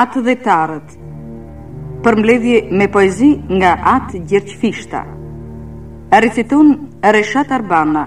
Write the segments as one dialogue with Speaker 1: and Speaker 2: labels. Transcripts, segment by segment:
Speaker 1: Atdhetarët Përmledhje me poezi nga atë Gjergj Fishta Reciton Reshat Arbana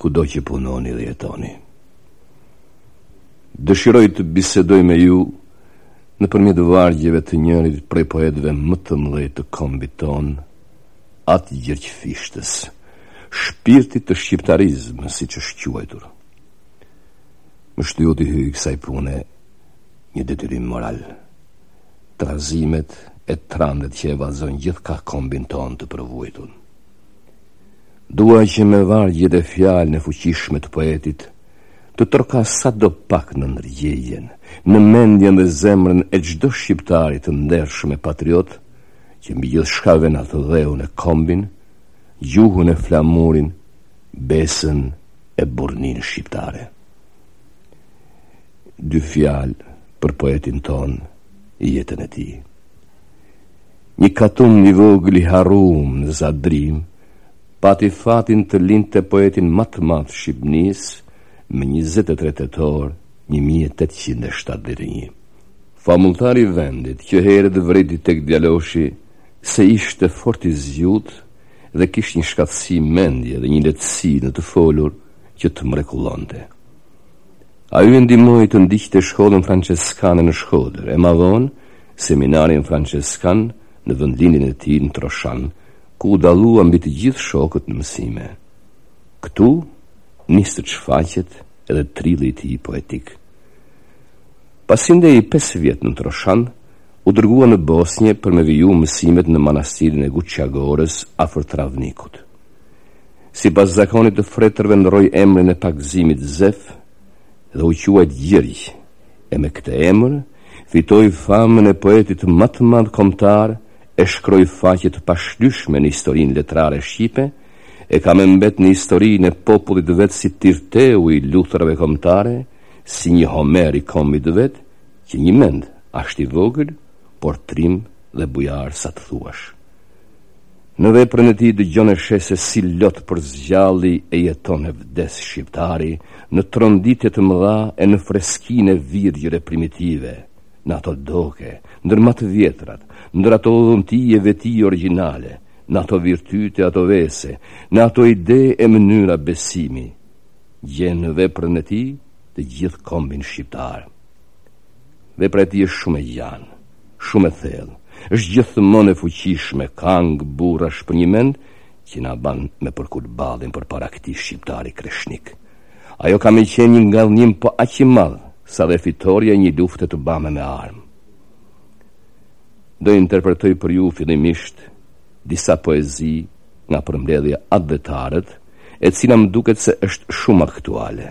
Speaker 2: kudo që punoni dhe jetoni. Dëshiroj të bisedoj me ju nëpërmjet vargjeve të njërit prej poetëve më të mëdhenj të kombit tonë, atë Gjergj Fishtës, shpirtit të shqiptarizmës, siç është quajtur. Më shtyu t'i hyj kësaj pune një detyrim moral. Trazimet e trandjet që e vazon gjithkah kombin tonë të përvuajtun. Dua që me vargjet e fjalën e fuqishme të poetit, të trokas sadopak në ndërgjegjen, në mendjen dhe zemrën e çdo shqiptari të ndershëm e patriot, që mbi gjithçka vë atdheun e kombin, gjuhën e flamurin, besën e burrninë shqiptare. Dy fjalë për poetin tonë e jetën e tij. Një katund i vogël i harruam në Zadrimë, pati fatin të lindte poetin ma të madh të Shqipnisë më njëzet e tre tetor një mijë e tetëqind e shtatëdhjetë e një. Famulltari i vendit që herët vërejti tek djaloshi se ishte fort i zgjut dhe kishte një shkathtësi mendje dhe një lehtësi në të folur që të mrekullonte. Ai e ndihmoi të ndiqte shkollën françeskane në Shkodër, e ma vonë seminarin françeskan në vendlindjen e tij në Troshan, ku u dallua mbi të gjithë shokët në mësime. Këtu nis të çfaqet edhe trilli i tij poetik. Pasi ndejt pesë vjet në Troshan, u dërgua në Bosnje për me viju mësimet në manastirin e Guça Gorës afër Travnikut. Sipas zakonit të fretërve ndërroi emrin e pagëzimit Zef dhe u quajt Gjergj, e me këtë emër, fitoi famën e poetit ma të madh kombëtar e shkroi faqe të pashlyshme në historinë letrare shqipe, e ka me mbet në historinë e popullit të vet si Tirteu i luftërave kombëtare, si një Homer i kombit të vet, që njëmend asht i vogël, por trim dhe bujar sa të thuash. Në veprën e tij dëgjon e sheh se si lot për s'gjalli e jeton e vdes shqiptari në tronditje të mëdha e në freskinë e virgjër e primitive, në ato doke, ndër ma të vjetrat, ndër ato dhunti e veti origjinale, në ato virtyte, ato vese, në ato ide e mënyra besimi, gjen në veprën e tij të gjithë kombin shqiptar. Vepra e tij është shumë e gjanë. shumë e thellë, është gjithmonë e fuqishme, kangë burrash përnjimend që na ban me përkul ballin përpara këtij shqiptari kreshnik. Ajo ka me qenë një ngadhnjim po aq i madh, sa edhe fitorja e një lufte të bame me armë. Do interpretoj për ju fillimisht disa poezi nga përmbledhja atdhetarët, e cila më duket se është shumë aktuale.